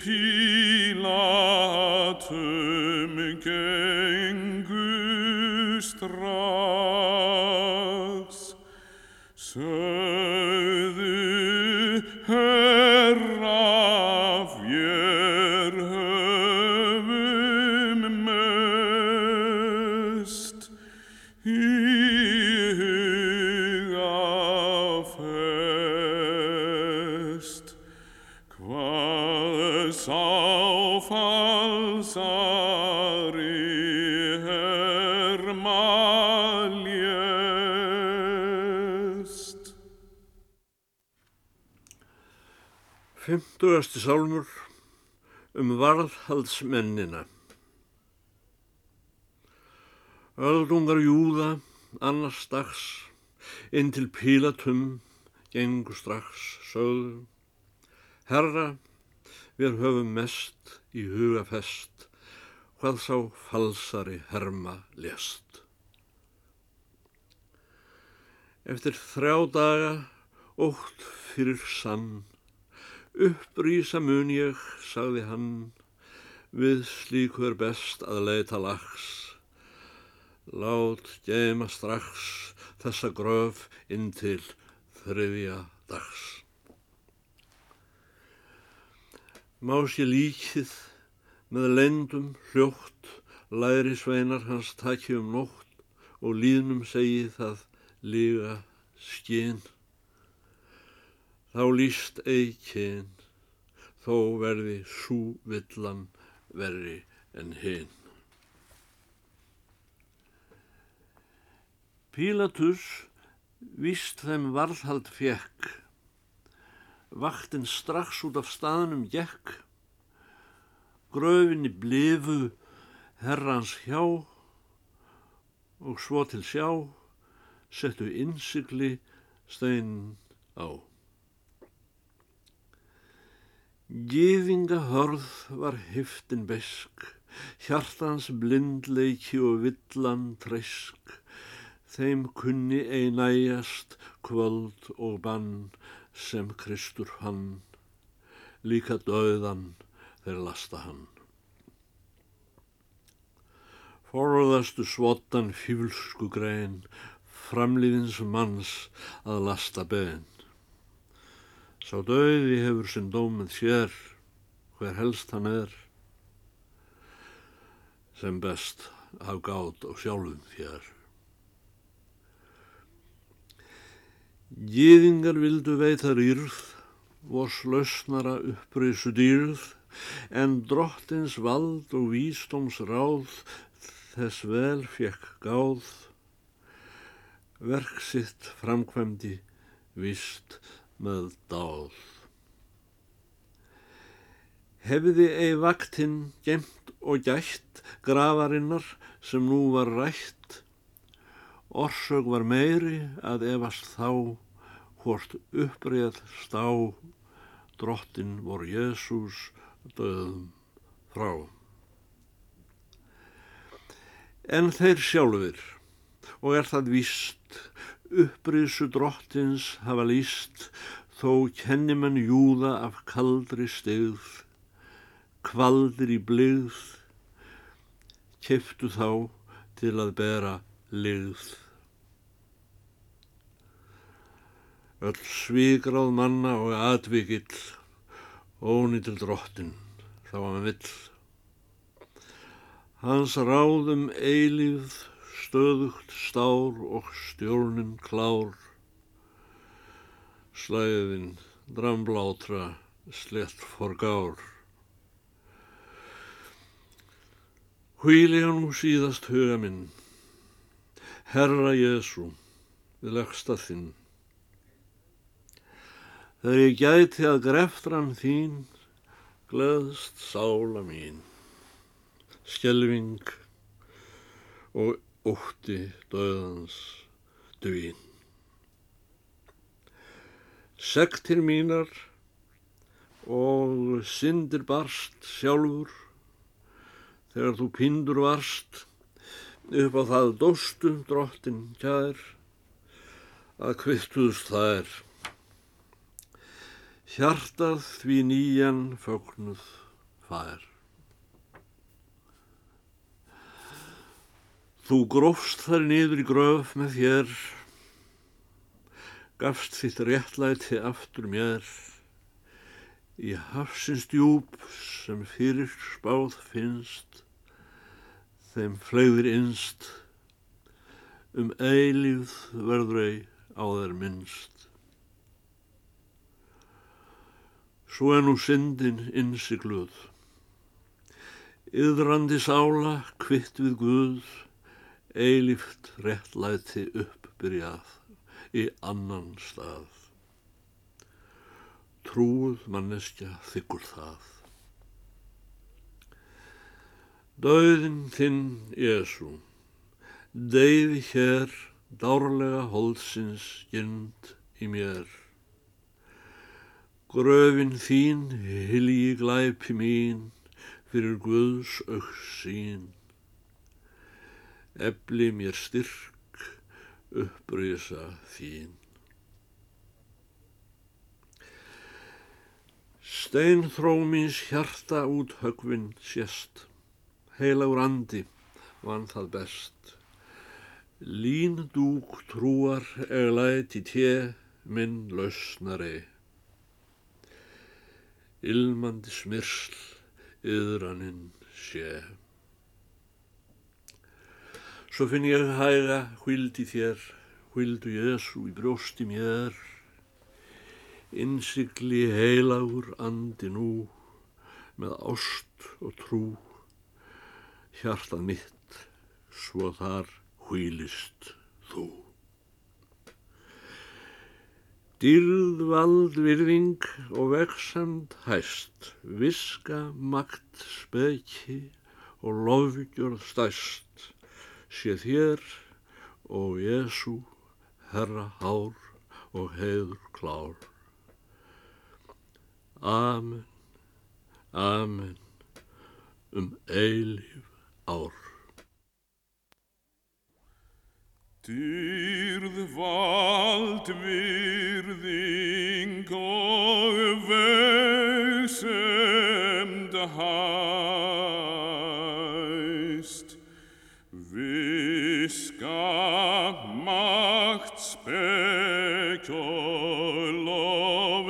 til Pílatum gengu strax Fymtugasti sálmur um varðhaldsmennina. Öldungar júða annars dags inn til Pílatum gengu strax sögðu. Herra, við höfum mest í huga fest hvað sá falsari herma lést. Eftir þrjá daga ótt fyrir sann Upprýsa mun ég, sagði hann, við slíku er best að leita lags. Lát geima strax þessa gröf inn til þriðja dags. Má sé líkið með lendum hljótt, læri sveinar hans taki um nótt og líðnum segi það líga skinn. Þá líst eikinn, þó verði sú villan verri en hinn. Pílatus víst þeim varðhald fjekk, vaktinn strax út af staðnum gekk, gröfinni blifu herrans hjá og svo til sjá settu innsikli stein á. Gýðinga hörð var hyftin besk, hjartans blindleiki og villan tresk, þeim kunni einæjast kvöld og bann sem Kristur hann, líka döðan þeir lasta hann. Forðastu svottan fílsku grein, framlýðins manns að lasta bein. Sá döði hefur sinn dómið sér, hver helst hann er, sem best haf gátt á sjálfum þér. Gýðingar vildu veita rýrð, vors lausnara upprisu dýrð, en drottins vald og vístóms ráð þess vel fekk gáð, verk sitt framkvæmdi vist með dáð. Hefði ei vaktinn gemt og gætt grafarinnar sem nú var rætt, orsög var meiri að efast þá hvort uppreið stá drottin vor Jésús döðum frá. En þeir sjálfur, og er það víst, upprisu drottins hafa líst, þó kennimann júða af kaldri stegð, kvaldir í bligð, keftu þá til að bera ligð. Öll svígráð manna og atvikill, óni til drottin, þá að hann vill. Hans ráðum eilíð, stöðugt stár og stjórnin klár. Slæðin, dramblátra, slett forgár. Hvíli hann nú síðast huga minn, Herra Jésu, við legsta þinn. Þegar ég gæti að greftran þín, gleðst sála mín, skelving og ótti döðans dvín. Sektir mínar og syndir barst sjálfur, þegar þú pindur varst, upp á það dóstu drottin kær, að kvittuðst þær. Hjartað því nýjan fögnuð fær. Þú grófst þar niður í gröf með þér, gafst þitt réttlæti aftur mér, í hafsins djúb sem fyrir spáð finnst, þeim flegðir innst, um eilíð verður ei á þeir minnst. Svo er nú syndin innsigluð, yðrandi sála kvitt við Guð, eilíft réttlæti uppbyrjað í annan stað. Trúð manneskja þykkur það. Dauðin þinn, Jésu, deyði hér dárlega holdsins gynd í mér. Gröfin þín, hilji glæpi mín, fyrir Guðs auks sín efli mér styrk upprýsa þín. Steinþrómins hjarta út högvinn sérst, heilagur andi vann það best. Lín dúk trúar eglæt í tje minn lausnari. Ilmandi smyrsl yðraninn sé. Svo finn ég hæga hvildi þér, hvildu Jésu í brjósti mér, innsikli heilagur andi nú, með ást og trú, hjartað mitt, svo þar hvílist þú. Dýrð vald virðing og veksamt hæst, viska makt speki og lofgjörð stæst, sé þér og Jésu herra hár og heiður klár. Amen, amen, um eilíf ár. Dýrð vald virðing vegsemd hæst, viska makt spekk og lof